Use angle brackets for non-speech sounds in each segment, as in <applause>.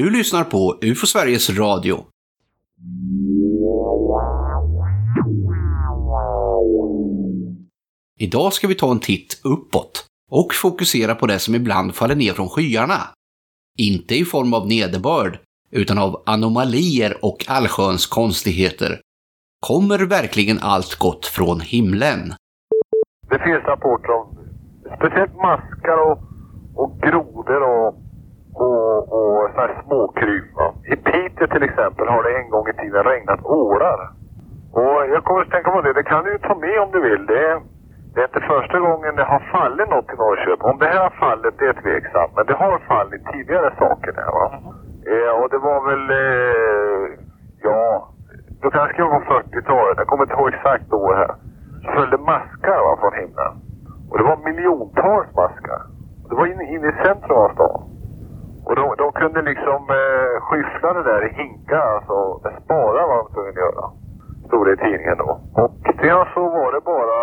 Du lyssnar på UFO Sveriges Radio. Idag ska vi ta en titt uppåt och fokusera på det som ibland faller ner från skyarna. Inte i form av nederbörd, utan av anomalier och allsköns konstigheter. Kommer verkligen allt gott från himlen? Det finns rapporter om speciellt maskar och, och grodor och, och, och sådana här småkryp. va. I Piteå till exempel har det en gång i tiden regnat ålar. Och jag kommer att tänka på det, det kan du ju ta med om du vill. Det är, det är inte första gången det har fallit något i Norrköping. Om det här har fallit, det är tveksamt. Men det har fallit tidigare saker där va. Eh, och det var väl, eh, ja, då kanske jag var 40-talet. Jag kommer inte ihåg exakt år här. Så följde maskar va, från himlen. Och det var miljontals maskar. Det var inne, inne i centrum av stan. De, kunde liksom eh, skyffla det där i hinkar, alltså spara vad var de tvungna att göra. Stod det i tidningen då. Och sen så var det bara,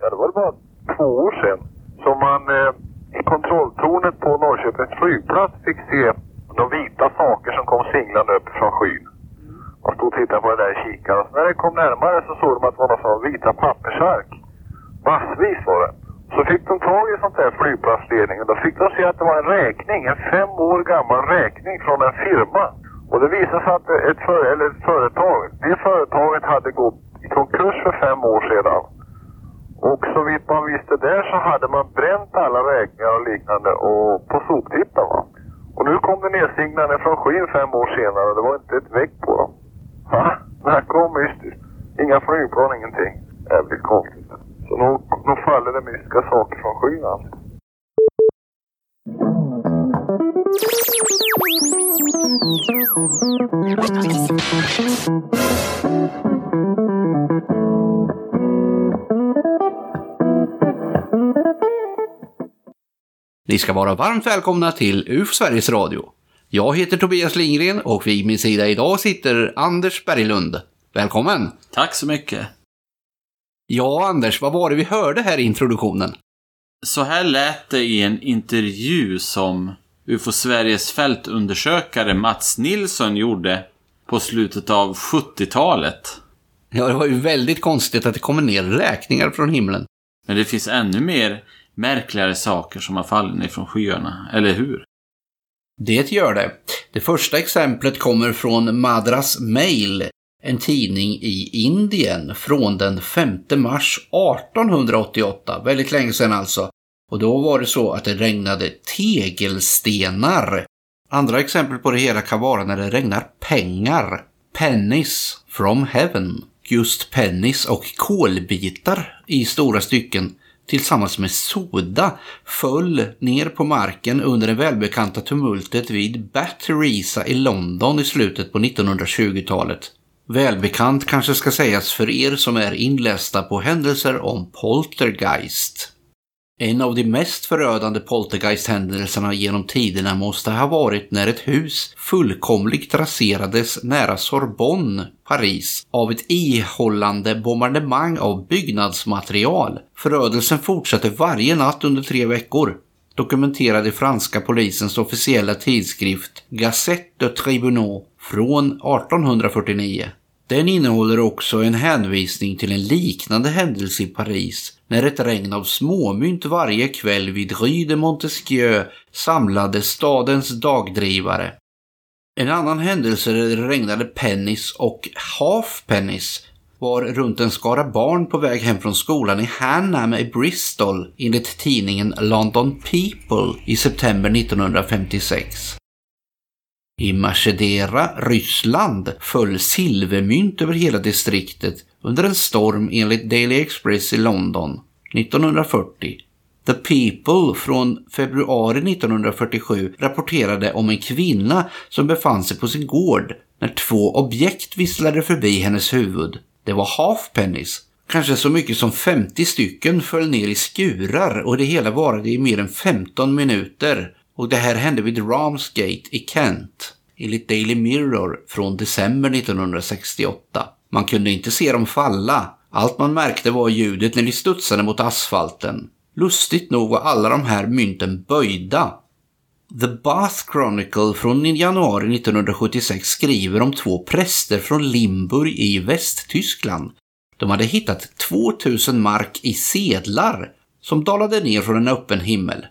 ja det var bara två år sedan som man eh, i kontrolltornet på Norrköpings flygplats fick se de vita saker som kom singlande upp från skyn. Man stod och tittade på det där i kikaren. Och så när det kom närmare så såg de att det var några sådana vita pappersark. Massvis var det. Så fick de tag i sånt där flygplatsledning och då fick de se att det var en räkning, en fem år gammal räkning från en firma. Och det visade sig att ett, för, eller företaget. företag, det företaget hade gått i konkurs för fem år sedan. Och så vitt man visste där så hade man bränt alla räkningar och liknande och på soptippen va. Och nu kom det nedsignande från skyn fem år senare och det var inte ett väck på dem. Va? Snacka om mystiskt. Inga flygplan, ingenting. Jävligt konstigt. Så nog, nog faller det mystiska saker från skyn alltså. Ni ska vara varmt välkomna till UF Sveriges Radio. Jag heter Tobias Lindgren och vid min sida idag sitter Anders Berglund. Välkommen! Tack så mycket. Ja, Anders, vad var det vi hörde här i introduktionen? Så här lät det i en intervju som UFO Sveriges fältundersökare Mats Nilsson gjorde på slutet av 70-talet. Ja, det var ju väldigt konstigt att det kommer ner räkningar från himlen. Men det finns ännu mer märkligare saker som har fallit ner från skyarna, eller hur? Det gör det. Det första exemplet kommer från Madras Mail, en tidning i Indien från den 5 mars 1888, väldigt länge sedan alltså. Och då var det så att det regnade tegelstenar. Andra exempel på det hela kan vara när det regnar pengar. Pennies from heaven. Just pennies och kolbitar i stora stycken tillsammans med soda föll ner på marken under det välbekanta tumultet vid Batterisa i London i slutet på 1920-talet. Välbekant kanske ska sägas för er som är inlästa på händelser om poltergeist. En av de mest förödande poltergeisthändelserna genom tiderna måste ha varit när ett hus fullkomligt raserades nära Sorbonne, Paris, av ett ihållande bombardemang av byggnadsmaterial. Förödelsen fortsatte varje natt under tre veckor, dokumenterade franska polisens officiella tidskrift Gazette de Tribunaux från 1849. Den innehåller också en hänvisning till en liknande händelse i Paris när ett regn av småmynt varje kväll vid Rue de Montesquieu samlade stadens dagdrivare. En annan händelse där det regnade pennies och half pennies var runt en skara barn på väg hem från skolan i Hanham i Bristol enligt tidningen London People i september 1956. I Machedera, Ryssland, föll silvermynt över hela distriktet under en storm enligt Daily Express i London 1940. The People från februari 1947 rapporterade om en kvinna som befann sig på sin gård när två objekt visslade förbi hennes huvud. Det var halfpennies. Kanske så mycket som 50 stycken föll ner i skurar och det hela varade i mer än 15 minuter. Och det här hände vid Ramsgate i Kent, enligt Daily Mirror från december 1968. Man kunde inte se dem falla. Allt man märkte var ljudet när de studsade mot asfalten. Lustigt nog var alla de här mynten böjda. The Bath Chronicle från januari 1976 skriver om två präster från Limburg i Västtyskland. De hade hittat 2000 mark i sedlar som dalade ner från en öppen himmel.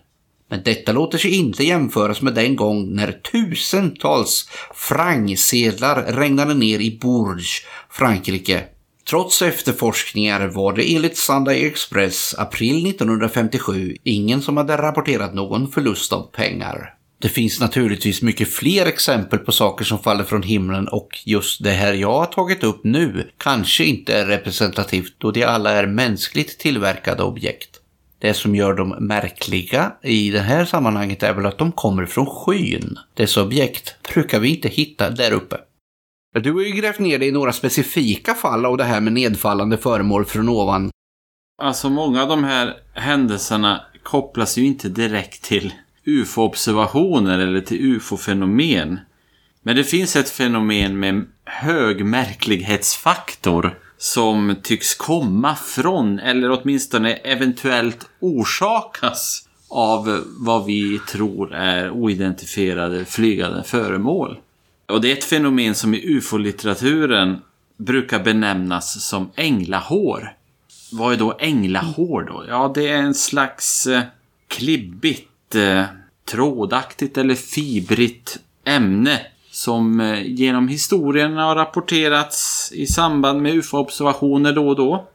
Men detta låter sig inte jämföras med den gång när tusentals frangsedlar regnade ner i Bourges, Frankrike. Trots efterforskningar var det enligt Sunday Express april 1957 ingen som hade rapporterat någon förlust av pengar. Det finns naturligtvis mycket fler exempel på saker som faller från himlen och just det här jag har tagit upp nu kanske inte är representativt då de alla är mänskligt tillverkade objekt. Det som gör dem märkliga i det här sammanhanget är väl att de kommer från skyn. Dessa objekt brukar vi inte hitta där uppe. Du har ju grävt ner dig i några specifika fall av det här med nedfallande föremål från ovan. Alltså många av de här händelserna kopplas ju inte direkt till ufo-observationer eller till ufo-fenomen. Men det finns ett fenomen med hög märklighetsfaktor som tycks komma från, eller åtminstone eventuellt orsakas av vad vi tror är oidentifierade flygande föremål. Och det är ett fenomen som i ufo-litteraturen brukar benämnas som änglahår. Vad är då änglahår då? Ja, det är en slags eh, klibbigt, eh, trådaktigt eller fibrigt ämne som eh, genom historien har rapporterats i samband med ufo-observationer då och då.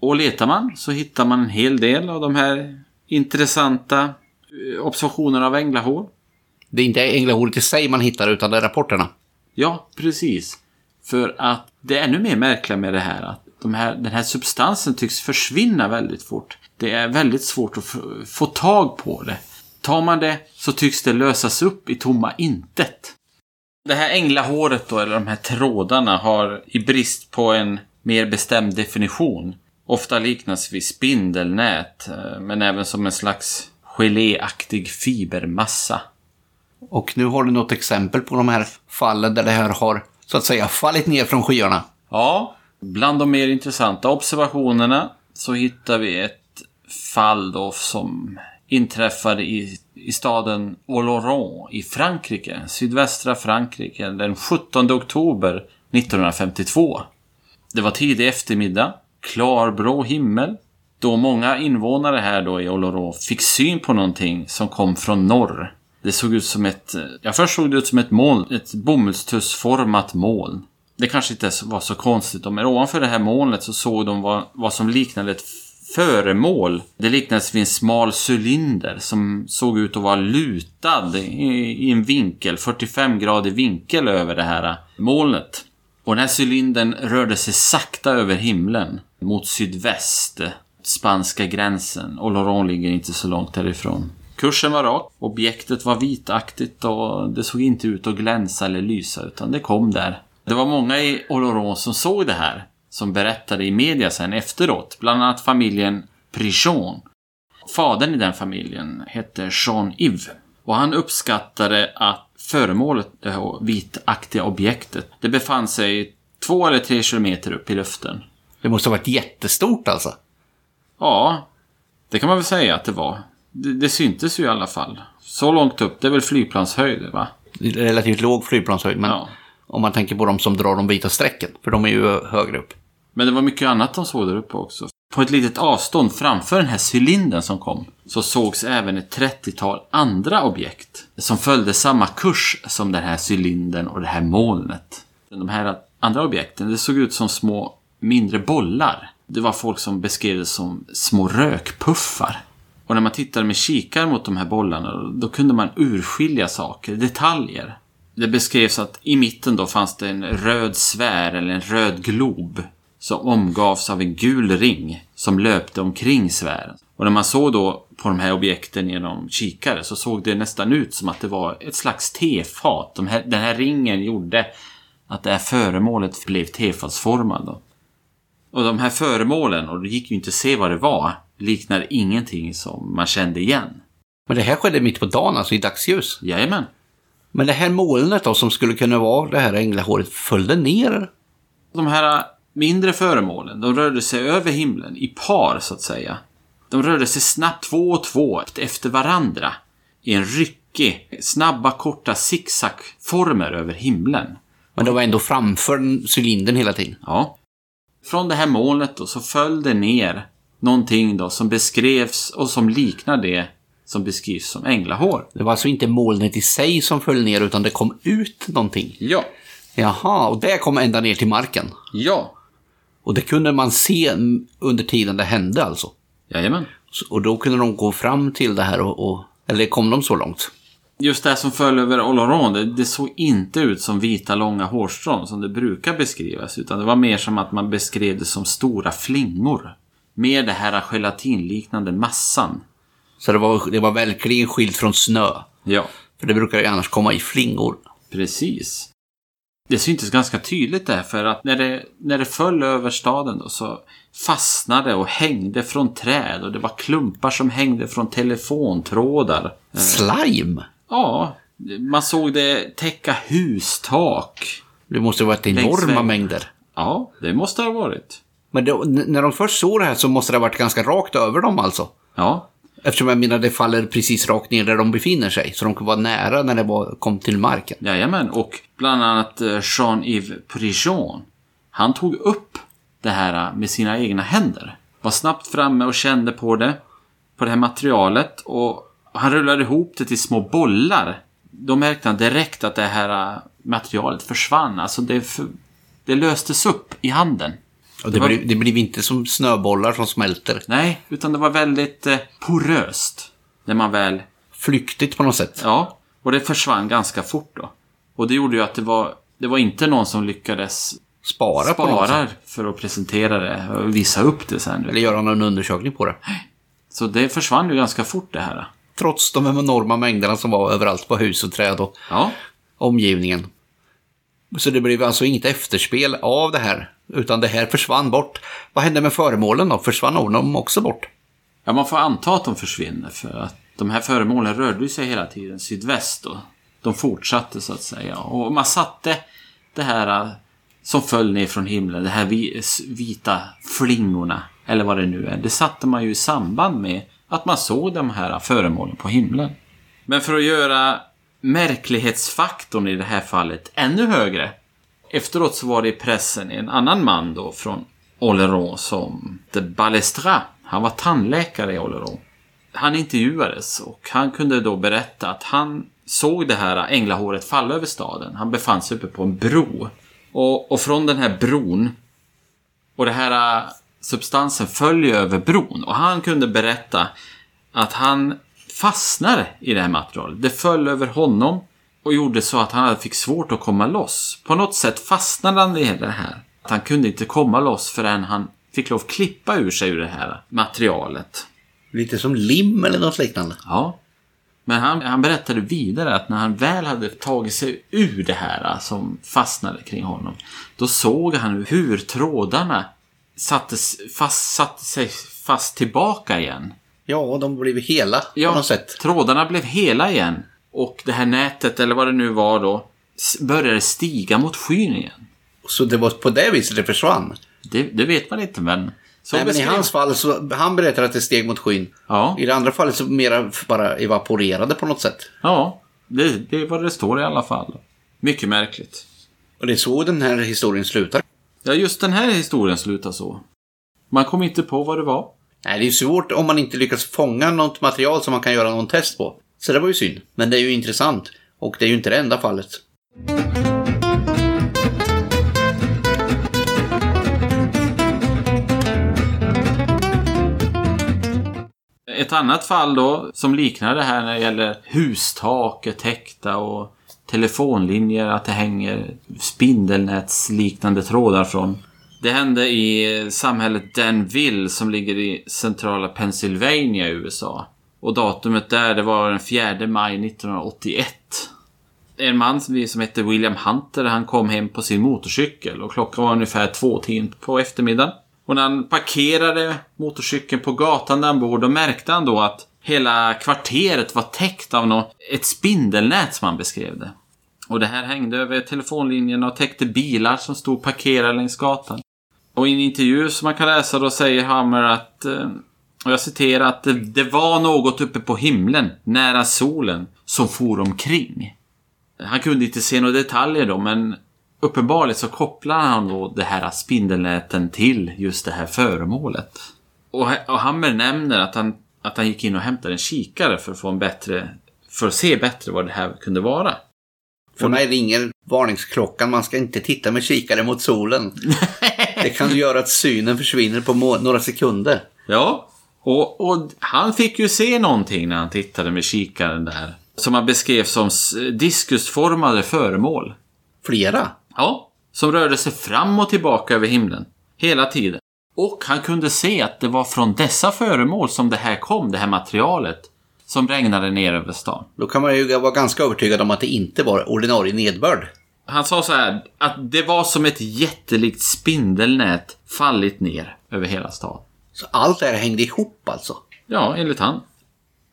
Och letar man så hittar man en hel del av de här intressanta eh, observationerna av änglahår. Det är inte änglahåret i sig man hittar utan det är rapporterna. Ja, precis. För att det är ännu mer märkliga med det här att de här, den här substansen tycks försvinna väldigt fort. Det är väldigt svårt att få tag på det. Tar man det så tycks det lösas upp i tomma intet. Det här änglahåret då, eller de här trådarna, har i brist på en mer bestämd definition ofta liknas vid spindelnät, eh, men även som en slags geléaktig fibermassa. Och nu har du något exempel på de här fallen där det här har, så att säga, fallit ner från skyarna. Ja, bland de mer intressanta observationerna så hittar vi ett fall då som inträffade i, i staden Oloron i Frankrike, sydvästra Frankrike, den 17 oktober 1952. Det var tidig eftermiddag, klarblå himmel, då många invånare här då i Oloron fick syn på någonting som kom från norr. Det såg ut som ett, ja först såg det ut som ett moln, ett bomullstussformat moln. Det kanske inte var så konstigt, men ovanför det här molnet så såg de vad, vad som liknade ett föremål. Det liknades vid en smal cylinder som såg ut att vara lutad i, en vinkel, 45 grader vinkel över det här molnet. Och den här cylindern rörde sig sakta över himlen mot sydväst, spanska gränsen. Och Laurent ligger inte så långt därifrån. Kursen var rak, objektet var vitaktigt och det såg inte ut att glänsa eller lysa utan det kom där. Det var många i Oloron som såg det här som berättade i media sen efteråt. Bland annat familjen Prichon. Fadern i den familjen hette Jean-Yves. Och han uppskattade att föremålet, det vitaktiga objektet, det befann sig två eller tre kilometer upp i luften. Det måste ha varit jättestort alltså. Ja, det kan man väl säga att det var. Det, det syntes ju i alla fall. Så långt upp, det är väl flygplanshöjd va? Relativt låg flygplanshöjd, men ja. om man tänker på de som drar de vita strecken, för de är ju högre upp. Men det var mycket annat de såg där uppe också. På ett litet avstånd framför den här cylindern som kom så sågs även ett 30-tal andra objekt som följde samma kurs som den här cylindern och det här molnet. De här andra objekten, det såg ut som små mindre bollar. Det var folk som beskrev det som små rökpuffar. Och när man tittade med kikar mot de här bollarna, då kunde man urskilja saker, detaljer. Det beskrevs att i mitten då fanns det en röd sfär eller en röd glob som omgavs av en gul ring som löpte omkring sfären. Och när man såg då på de här objekten genom kikare så såg det nästan ut som att det var ett slags tefat. De här, den här ringen gjorde att det här föremålet blev tefatsformad. Och de här föremålen, och det gick ju inte att se vad det var, liknar ingenting som man kände igen. Men det här skedde mitt på dagen, alltså i dagsljus? Jajamän. Men det här molnet då, som skulle kunna vara det här änglahåret, följde ner? De här mindre föremålen, de rörde sig över himlen i par så att säga. De rörde sig snabbt två och två efter varandra i en ryckig snabba, korta zigzagformer över himlen. Men det var ändå framför cylindern hela tiden. Ja. Från det här molnet då så föll det ner någonting då som beskrevs och som liknar det som beskrivs som änglahår. Det var alltså inte molnet i sig som föll ner utan det kom ut någonting. Ja. Jaha, och det kom ända ner till marken. Ja. Och det kunde man se under tiden det hände alltså. Jajamän. Och då kunde de gå fram till det här och, och eller kom de så långt? Just det som föll över Oloron, det, det såg inte ut som vita långa hårstrån som det brukar beskrivas. Utan det var mer som att man beskrev det som stora flingor. Med det här gelatinliknande massan. Så det var, det var verkligen skilt från snö. Ja, För det brukar ju annars komma i flingor. precis. Det syntes ganska tydligt där för att när det, när det föll över staden då så fastnade och hängde från träd och det var klumpar som hängde från telefontrådar. Slime! Ja, man såg det täcka hustak. Det måste ha varit enorma mängder. Ja, det måste det ha varit. Men n- när de först såg det här så måste det ha varit ganska rakt över dem alltså. Ja, Eftersom jag menar det faller precis rakt ner där de befinner sig. Så de kan vara nära när det var, kom till marken. jajamän. Och bland annat eh, Jean-Yves Prijon. Han tog upp det här eh, med sina egna händer. Var snabbt framme och kände på det. På det här materialet. Och han rullade ihop det till små bollar. Då märkte han direkt att det här eh, materialet försvann. Alltså det, för, det löstes upp i handen. Och det, Det var- blir, det blir inte som snöbollar som smälter. Nej, utan det var väldigt eh, poröst. När man väl Flyktigt på något sätt. Ja, och det försvann ganska fort då. Och det gjorde ju att det var, det var inte någon som lyckades Spara, på något spara för att presentera det och visa upp det sen. Eller göra någon undersökning på det. Så det försvann ju ganska fort det här. Trots de enorma mängderna som var överallt på hus och träd och Ja, omgivningen. Så det blev alltså inget efterspel av det här. Utan det här försvann bort. Vad hände med föremålen då? Försvann de också bort? ja man får anta att de försvinner för att de här föremålen rörde sig hela tiden sydväst och de fortsatte så att säga. Och man satte det här äh, som föll ner från himlen, de här vita flingorna, eller vad det nu är. Det satte man ju i samband med att man såg de här äh, föremålen på himlen. Men för att göra märklighetsfaktorn i det här fallet ännu högre. Efteråt så var det i pressen en annan man då från Oleron som de Balestra. Han var tandläkare i Oleron. Han intervjuades och han kunde då berätta att han såg det här änglahåret falla över staden. Han befann sig uppe på en bro. Och, och från den här bron och det här äh, substansen följer över bron. Och han kunde berätta att han fastnade i det här materialet. Det föll över honom och gjorde så att han fick svårt att komma loss. På något sätt fastnade han i det här. Att han kunde inte komma loss förrän han fick lov att klippa ur sig ur det här materialet. Lite som lim eller något liknande. Ja. Men han, han berättade vidare att när han väl hade tagit sig ur det här som fastnade kring honom. Då såg han hur trådarna sattes fast, satte sig fast tillbaka igen. Ja, de blev hela på något sätt. trådarna blev hela igen. Och det här nätet, eller vad det nu var då, började stiga mot skyn igen. Så det var på det viset det försvann. Det, det vet man inte, men... Så Nej, men i hans fall så, han berättar att det steg mot skyn. Ja, I det andra fallet så mera bara evaporerade på något sätt. ja det, det är vad det står i alla fall. Mycket märkligt. Och det är så den här historien slutar. Ja, just den här historien slutar så. Man kom inte på vad det var. Nej, det är svårt om man inte lyckas fånga något material som man kan göra någon test på. Så det var ju synd. Men det är ju intressant. Och det är ju inte det enda fallet. Ett annat fall då, som liknar det här när det gäller hustaket täckta och telefonlinjer, att det hänger spindelnätsliknande trådar från. Det hände i samhället Danville som ligger i centrala Pennsylvania i USA. Och datumet där, det var den 4 maj 1981. En man som som hette William Hunter, han kom hem på sin motorcykel och klockan var ungefär två tiden på eftermiddagen. Och när han parkerade motorcykeln på gatan där han bor, då märkte han då att hela kvarteret var täckt av något, ett spindelnät som han beskrev det. Och det här hängde över telefonlinjerna och täckte bilar som stod parkerade längs gatan. Och i en intervju som man kan läsa då säger Hammer att, eh, och jag citerar att det, det var något uppe på himlen, nära solen, som for omkring. Han kunde inte se några detaljer då, men uppenbarligen så kopplar han då det här spindelnäten till just det här föremålet. Och, och Hammer nämner att han, att han gick in och hämtade en kikare för att få en bättre, för att se bättre vad det här kunde vara. För mig ringer varningsklockan. Man ska inte titta med kikare mot solen. <laughs> det kan göra att synen försvinner på några sekunder. Ja, och, och han fick ju se någonting när han tittade med kikaren där. Som han beskrev som diskusformade föremål. Flera? Ja, som rörde sig fram och tillbaka över himlen. Hela tiden. Och han kunde se att det var från dessa föremål som det här kom, det här materialet. Som regnade ner över stan. Då kan man ju vara ganska övertygad om att det inte var ordinarie nedbörd. Han sa så här, att det var som ett jättelikt spindelnät fallit ner över hela stan. Så allt det här hängde ihop alltså? Ja, enligt han.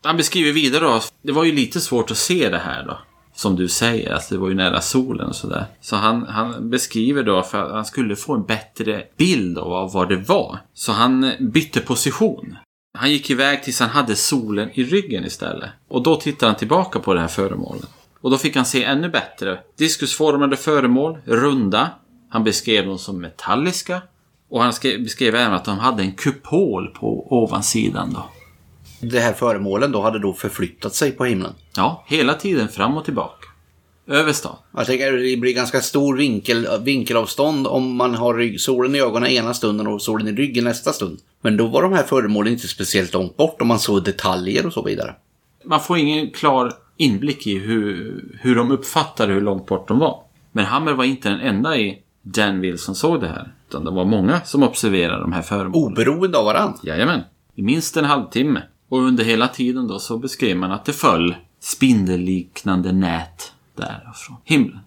Han beskriver vidare då, det var ju lite svårt att se det här då. Som du säger, alltså det var ju nära solen och sådär. Så han, han beskriver då för att han skulle få en bättre bild av vad det var. Så han bytte position. Han gick iväg tills han hade solen i ryggen istället. Och då tittade han tillbaka på det här föremålet. Och då fick han se ännu bättre. Diskusformade föremål, runda. Han beskrev dem som metalliska. Och han beskrev även att de hade en kupol på ovansidan då. De här föremålen då hade då förflyttat sig på himlen? Ja, hela tiden fram och tillbaka. Över stan. Jag tänker att det blir ganska stor vinkel, vinkelavstånd om man har rygg, solen i ögonen ena stunden och solen i ryggen nästa stund. Men då var de här föremålen inte speciellt långt bort om man såg detaljer och så vidare. Man får ingen klar inblick i hur, hur de uppfattade hur långt bort de var. Men Hammer var inte den enda i Danville som såg det här. Utan det var många som observerade de här föremålen. Oberoende av varandra? Jajamän. I minst en halvtimme. Och under hela tiden då så beskrev man att det föll spindelliknande nät där från himlen.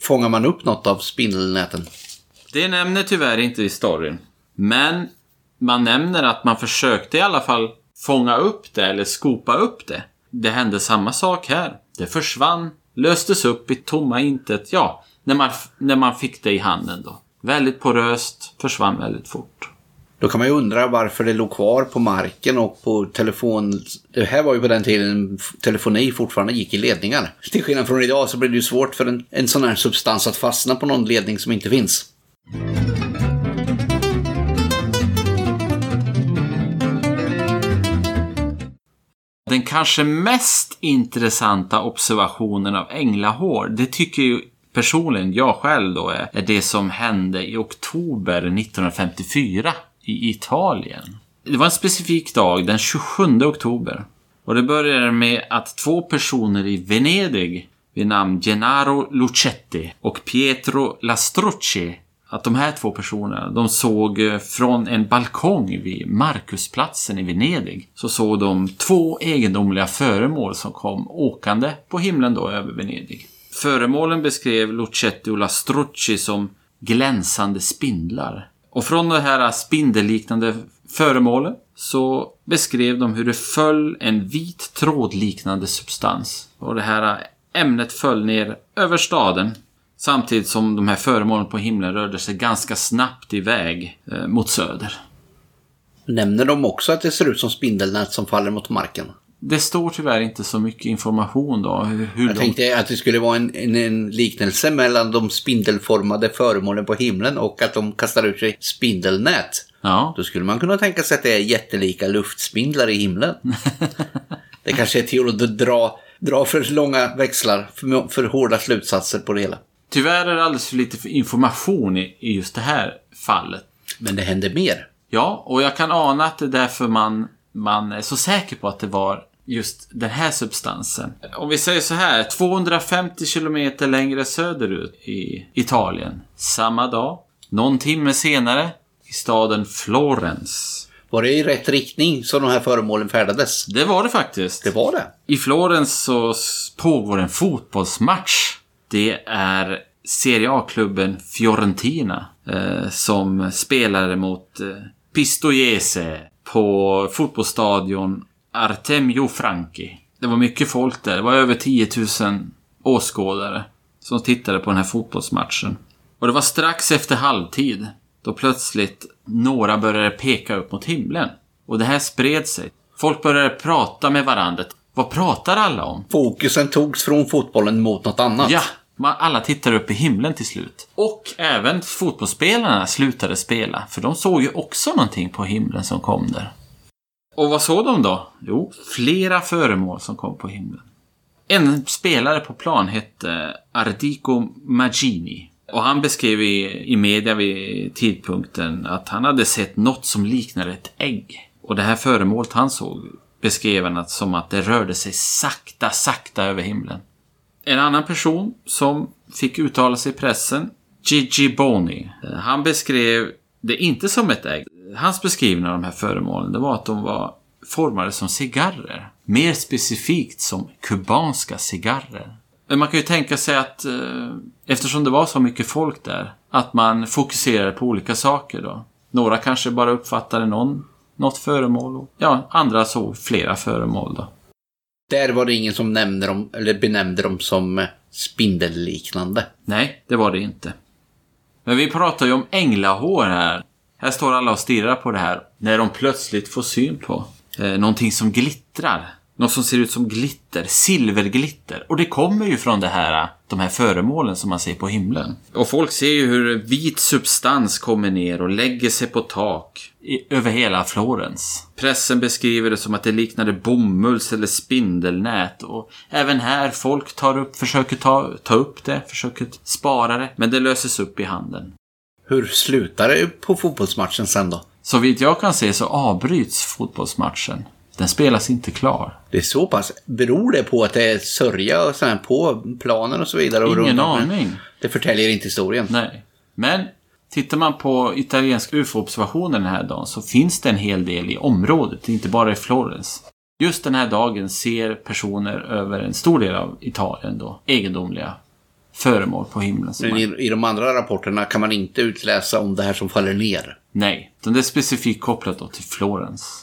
Fångar man upp något av spindelnäten? Det nämner tyvärr inte i storyn. Men man nämner att man försökte i alla fall fånga upp det eller skopa upp det. Det hände samma sak här. Det försvann, löstes upp i tomma intet. Ja, när man, när man fick det i handen då. Väldigt poröst, försvann väldigt fort. Då kan man ju undra varför det låg kvar på marken och på telefon. Det här var ju på den tiden telefoni fortfarande gick i ledningar. Till skillnad från idag så blir det ju svårt för en, en sån här substans att fastna på någon ledning som inte finns. Den kanske mest intressanta observationen av änglahår, det tycker ju personligen jag själv då är, är det som hände i oktober 1954 i Italien. Det var en specifik dag, den 27 oktober. Och det började med att två personer i Venedig vid namn Gennaro Lucetti och Pietro Lastrucci att de här två personerna, de såg eh, från en balkong vid Markusplatsen i Venedig, så såg de två egendomliga föremål som kom åkande på himlen då över Venedig. Föremålen beskrev Lucetti och Lastrucci som glänsande spindlar. Och från det här spindelliknande föremålet så beskrev de hur det föll en vit trådliknande substans. Och det här ämnet föll ner över staden Samtidigt som de här föremålen på himlen rörde sig ganska snabbt iväg eh, mot söder. Nämner de också att det ser ut som spindelnät som faller mot marken? Det står tyvärr inte så mycket information då. Hur Jag de... tänkte att det skulle vara en, en, en, liknelse mellan de spindelformade föremålen på himlen och att de kastar ut sig spindelnät. Ja. Då skulle man kunna tänka sig att det är jättelika luftspindlar i himlen. <laughs> det kanske är till att dra, dra för långa växlar, för, för hårda slutsatser på det hela. Tyvärr är det alldeles för lite information i, i just det här fallet. Men det händer mer. Ja, och jag kan ana att det är därför man, man är så säker på att det var just den här substansen. Om vi säger så här, 250 kilometer längre söderut i Italien. Samma dag, någon timme senare, i staden Florens. Var det i rätt riktning som de här föremålen färdades? Det var det faktiskt. Det var det? I Florens så pågår en fotbollsmatch det är Serie A-klubben Fiorentina eh, som spelade mot eh, Pistoiese på fotbollsstadion Artemio Franchi. Det var mycket folk där. Det var över 10 000 åskådare som tittade på den här fotbollsmatchen. Och det var strax efter halvtid då plötsligt några började peka upp mot himlen. Och det här spred sig. Folk började prata med varandra. Vad pratar alla om? Fokusen togs från fotbollen mot något annat. Ja, man, alla tittar upp i himlen till slut. Och även fotbollsspelarna slutade spela, för de såg ju också någonting på himlen som kom där. Och vad såg de då? Jo, flera föremål som kom på himlen. En spelare på plan hette Ardico Magini. Och han beskrev i, i media vid tidpunkten att han hade sett något som liknade ett ägg. Och det här föremålet han såg beskrev han som att det rörde sig sakta, sakta över himlen. En annan person som fick uttala sig i pressen, Gigi Boni. Han beskrev det inte som ett ägg. Hans beskrivning av de här föremålen det var att de var formade som cigarrer. Mer specifikt som kubanska cigarrer. Man kan ju tänka sig att eh, eftersom det var så mycket folk där, att man fokuserade på olika saker då. Några kanske bara uppfattade någon, något föremål. Och, ja, andra såg flera föremål då. Där var det ingen som nämnde dem, eller benämnde dem som spindelliknande. Nej, det var det inte. Men vi pratar ju om änglahår här. Här står alla och stirrar på det här. När de plötsligt får syn på eh, någonting som glittrar. Något som ser ut som glitter, silverglitter. Och det kommer ju från det här, de här föremålen som man ser på himlen. Och folk ser ju hur vit substans kommer ner och lägger sig på tak i, över hela Florens. Pressen beskriver det som att det liknade bomulls eller spindelnät. Och även här, folk tar upp, försöker ta, ta upp det, försöker spara det. Men det löses upp i handen. Hur slutar det på fotbollsmatchen sen då? Så vitt jag kan se så avbryts fotbollsmatchen. Den spelas inte klar. Det är så pass. Beror det på att det är sörja och sådär på planen och så vidare? Och Ingen aning. Det förtäljer inte historien. Nej. Men tittar man på italiensk ufo-observationer den här dagen så finns det en hel del i området, inte bara i Florens. Just den här dagen ser personer över en stor del av Italien då egendomliga föremål på himlen. I, i de andra rapporterna kan man inte utläsa om det här som faller ner. Nej, det är specifikt kopplat då till Florens.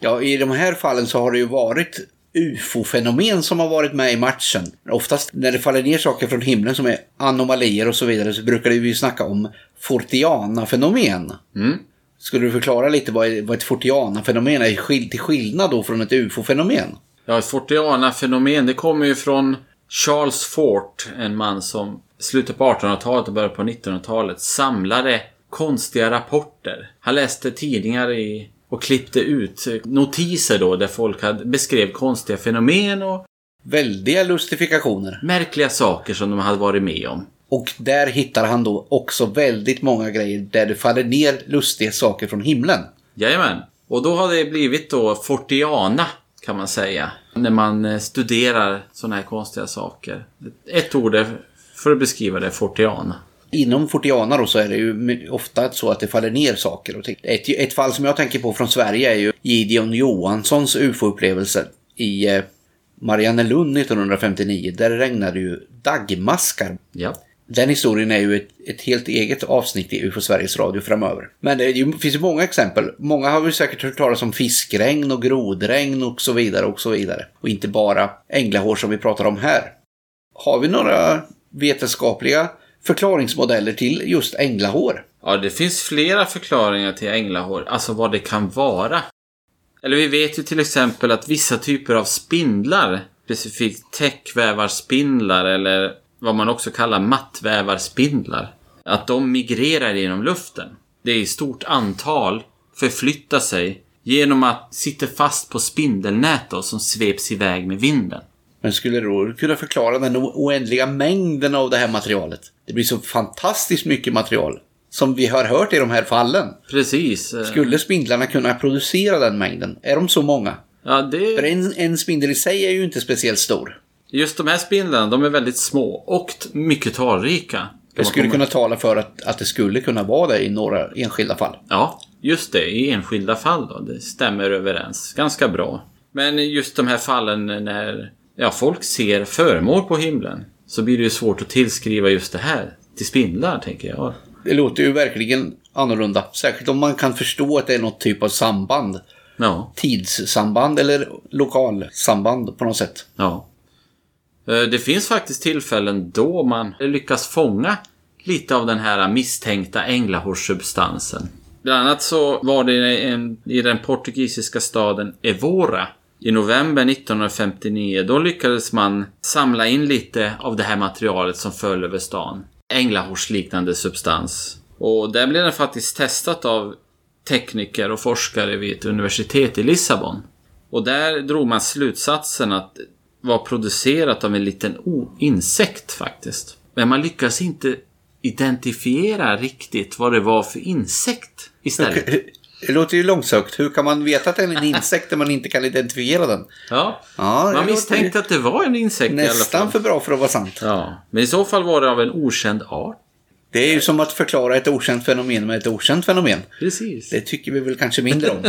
Ja, i de här fallen så har det ju varit ufo-fenomen som har varit med i matchen. Oftast när det faller ner saker från himlen som är anomalier och så vidare så brukar vi ju snacka om Fortiana-fenomen. Mm. Skulle du förklara lite vad, vad ett Fortiana-fenomen är till skillnad då från ett ufo-fenomen? Ja, ett Fortiana-fenomen, det kommer ju från Charles Fort, en man som slutet på 1800-talet och början på 1900-talet samlade konstiga rapporter. Han läste tidningar i, och klippte ut notiser då där folk hade, beskrev konstiga fenomen och Väldiga lustifikationer. märkliga saker som de hade varit med om. Och där hittar han då också väldigt många grejer där det faller ner lustiga saker från himlen. Jajamän. Och då har det blivit då Fortiana kan man säga. När man eh, studerar sådana här konstiga saker. Ett ord för att beskriva det Fortiana. Inom Fortiana då så är det ju ofta så att det faller ner saker och ting. Ett, ett fall som jag tänker på från Sverige är ju Gideon Johanssons ufo-upplevelse i eh, Mariannelund 1959. Där regnade ju daggmaskar. Ja. Den historien är ju ett, ett helt eget avsnitt i UFO Sveriges Radio framöver. Men det, ju- finns ju många exempel. Många har vi säkert hört talas om fiskregn och grodregn och så vidare och så vidare. Och inte bara änglahår som vi pratar om här. Har vi några vetenskapliga förklaringsmodeller till just änglahår? Ja, det finns flera förklaringar till änglahår. Alltså vad det kan vara. Eller vi vet ju till exempel att vissa typer av spindlar, specifikt täckvävarspindlar eller vad man också kallar mattvävarspindlar, att de migrerar genom luften. Det är i stort antal förflyttar sig genom att sitta fast på spindelnät då, som sveps iväg med vinden. Men skulle du kunna förklara den oändliga mängden av det här materialet? Det blir så fantastiskt mycket material som vi har hört i de här fallen. Precis. eh, Skulle spindlarna kunna producera den mängden? Är de så många? Ja, det... För en, en spindel i sig är ju inte speciellt stor. Just de här spindlarna, de är väldigt små och mycket talrika. Det skulle kunna tala för att, att det skulle kunna vara det i några enskilda fall. Ja, just det. I enskilda fall då. Det stämmer överens ganska bra. Men just de här fallen när ja, folk ser föremål på himlen så blir det ju svårt att tillskriva just det här till spindlar, tänker jag. Det låter ju verkligen annorlunda. Särskilt om man kan förstå att det är något typ av samband. Ja, Tidssamband eller lokalsamband på något sätt. ja. Eh, det finns faktiskt tillfällen då man lyckas fånga lite av den här misstänkta änglahårssubstansen. Bland annat så var det en, i den portugisiska staden Evora i november 1959 då lyckades man samla in lite av det här materialet som föll över stan. Änglahårsliknande substans. Och där blev den faktiskt testat av tekniker och forskare vid ett universitet i Lissabon. Och där drog man slutsatsen att var producerat av en liten insekt faktiskt. Men man lyckas inte identifiera riktigt vad det var för insekt istället. Det låter ju långsökt. Hur kan man veta att det är en insekt när man inte kan identifiera den? Ja, ja man misstänkte att det var en insekt i alla fall. Nästan för bra för att vara sant. Ja, men i så fall var det av en okänd art. Det är ju som att förklara ett okänt fenomen med ett okänt fenomen. Precis. Det tycker vi väl kanske mindre om.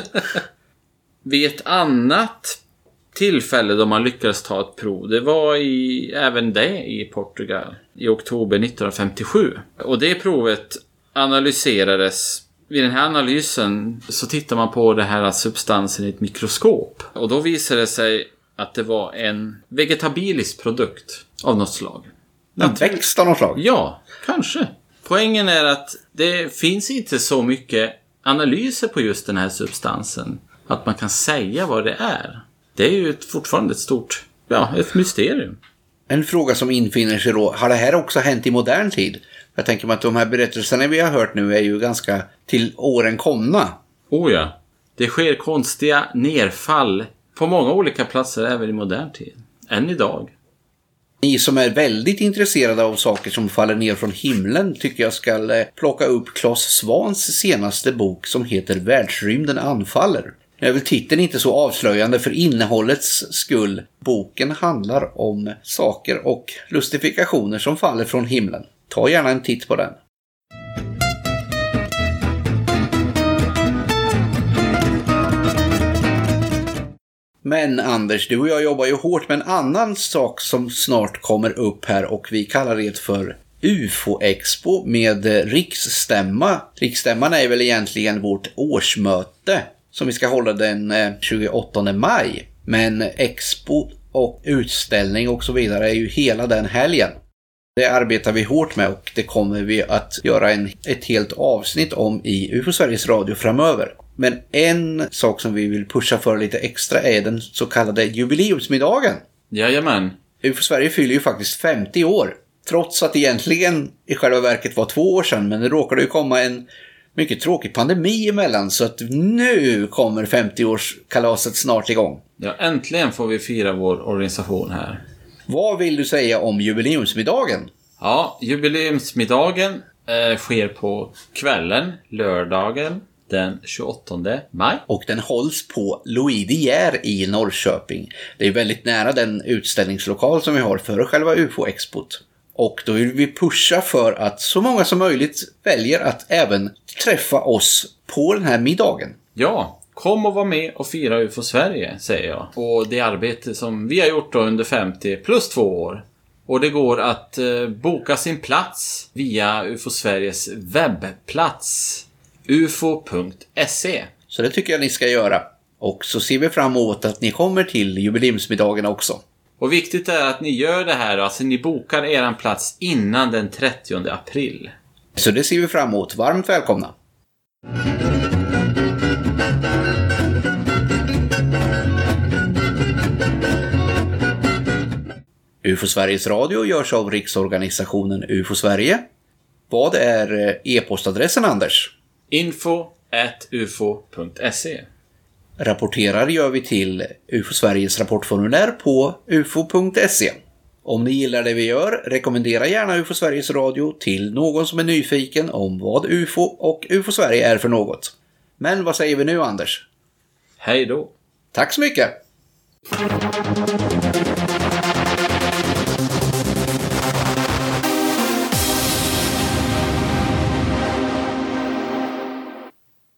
<laughs> Vid ett annat tillfälle då man lyckades ta ett prov, det var i, även det i Portugal i oktober 1957. Och det provet analyserades vid den här analysen så tittar man på den här substansen i ett mikroskop. Och då visade det sig att det var en vegetabilisk produkt av något slag. En växt av något slag? Ja, kanske. Poängen är att det finns inte så mycket analyser på just den här substansen. Att man kan säga vad det är. Det är ju ett, fortfarande ett stort, ja, ett mysterium. En fråga som infinner sig då, har det här också hänt i modern tid? Jag tänker mig att de här berättelserna vi har hört nu är ju ganska till åren komna. Oh ja. Det sker konstiga nerfall på många olika platser även i modern tid. Än idag. Ni som är väldigt intresserade av saker som faller ner från himlen tycker jag ska eh, plocka upp Claes Svans senaste bok som heter Världsrymden anfaller. Nu är väl titeln inte så avslöjande för innehållets skull. Boken handlar om saker och lustifikationer som faller från himlen. Ta gärna en titt på den. Men Anders, du och jag jobbar ju hårt med en annan sak som snart kommer upp här och vi kallar det för UFO-expo med riksstämma. Riksstämman är väl egentligen vårt årsmöte som vi ska hålla den 28 eh, maj. Men expo och utställning och så vidare är ju hela den helgen. Det arbetar vi hårt med och det kommer vi att göra en, ett helt avsnitt om i UFO Sveriges Radio framöver. Men en sak som vi vill pusha för lite extra är den så kallade jubileumsmiddagen. Jajamän. UFO Sverige fyller ju faktiskt 50 år. Trots att det egentligen i själva verket var två år sedan, men det råkade ju komma en mycket tråkig pandemi emellan så att nu kommer 50-årskalaset snart igång. Ja, äntligen får vi fira vår organisation här. Vad vill du säga om jubileumsmiddagen? Ja, jubileumsmiddagen eh, sker på kvällen, lördagen den 28 maj. Och den hålls på Louis De Geer i Norrköping. Det är väldigt nära den utställningslokal som vi har för själva UFO-expot. Och då vill vi pusha för att så många som möjligt väljer att även träffa oss på den här middagen. Ja, kom och var med och fira UFO Sverige, säger jag. Och det arbete som vi har gjort då under 50 plus två år. Och det går att eh, boka sin plats via UFO Sveriges webbplats ufo.se. Så det tycker jag ni ska göra. Och så ser vi fram emot att ni kommer till jubileumsmiddagen också. Och viktigt är att ni gör det här, alltså ni bokar eran plats innan den 30 april. Så det ser vi fram emot. Varmt välkomna! UFO Sveriges Radio görs av riksorganisationen UFO Sverige. Vad är eh, e-postadressen, Anders? Info ufo.se Rapporterar gör vi till UFO Sveriges rapportformulär på ufo.se. Om ni gillar det vi gör, rekommendera gärna UFO Sveriges Radio till någon som är nyfiken om vad UFO och UFO Sverige är för något. Men vad säger vi nu, Anders? Hej då! Tack så mycket!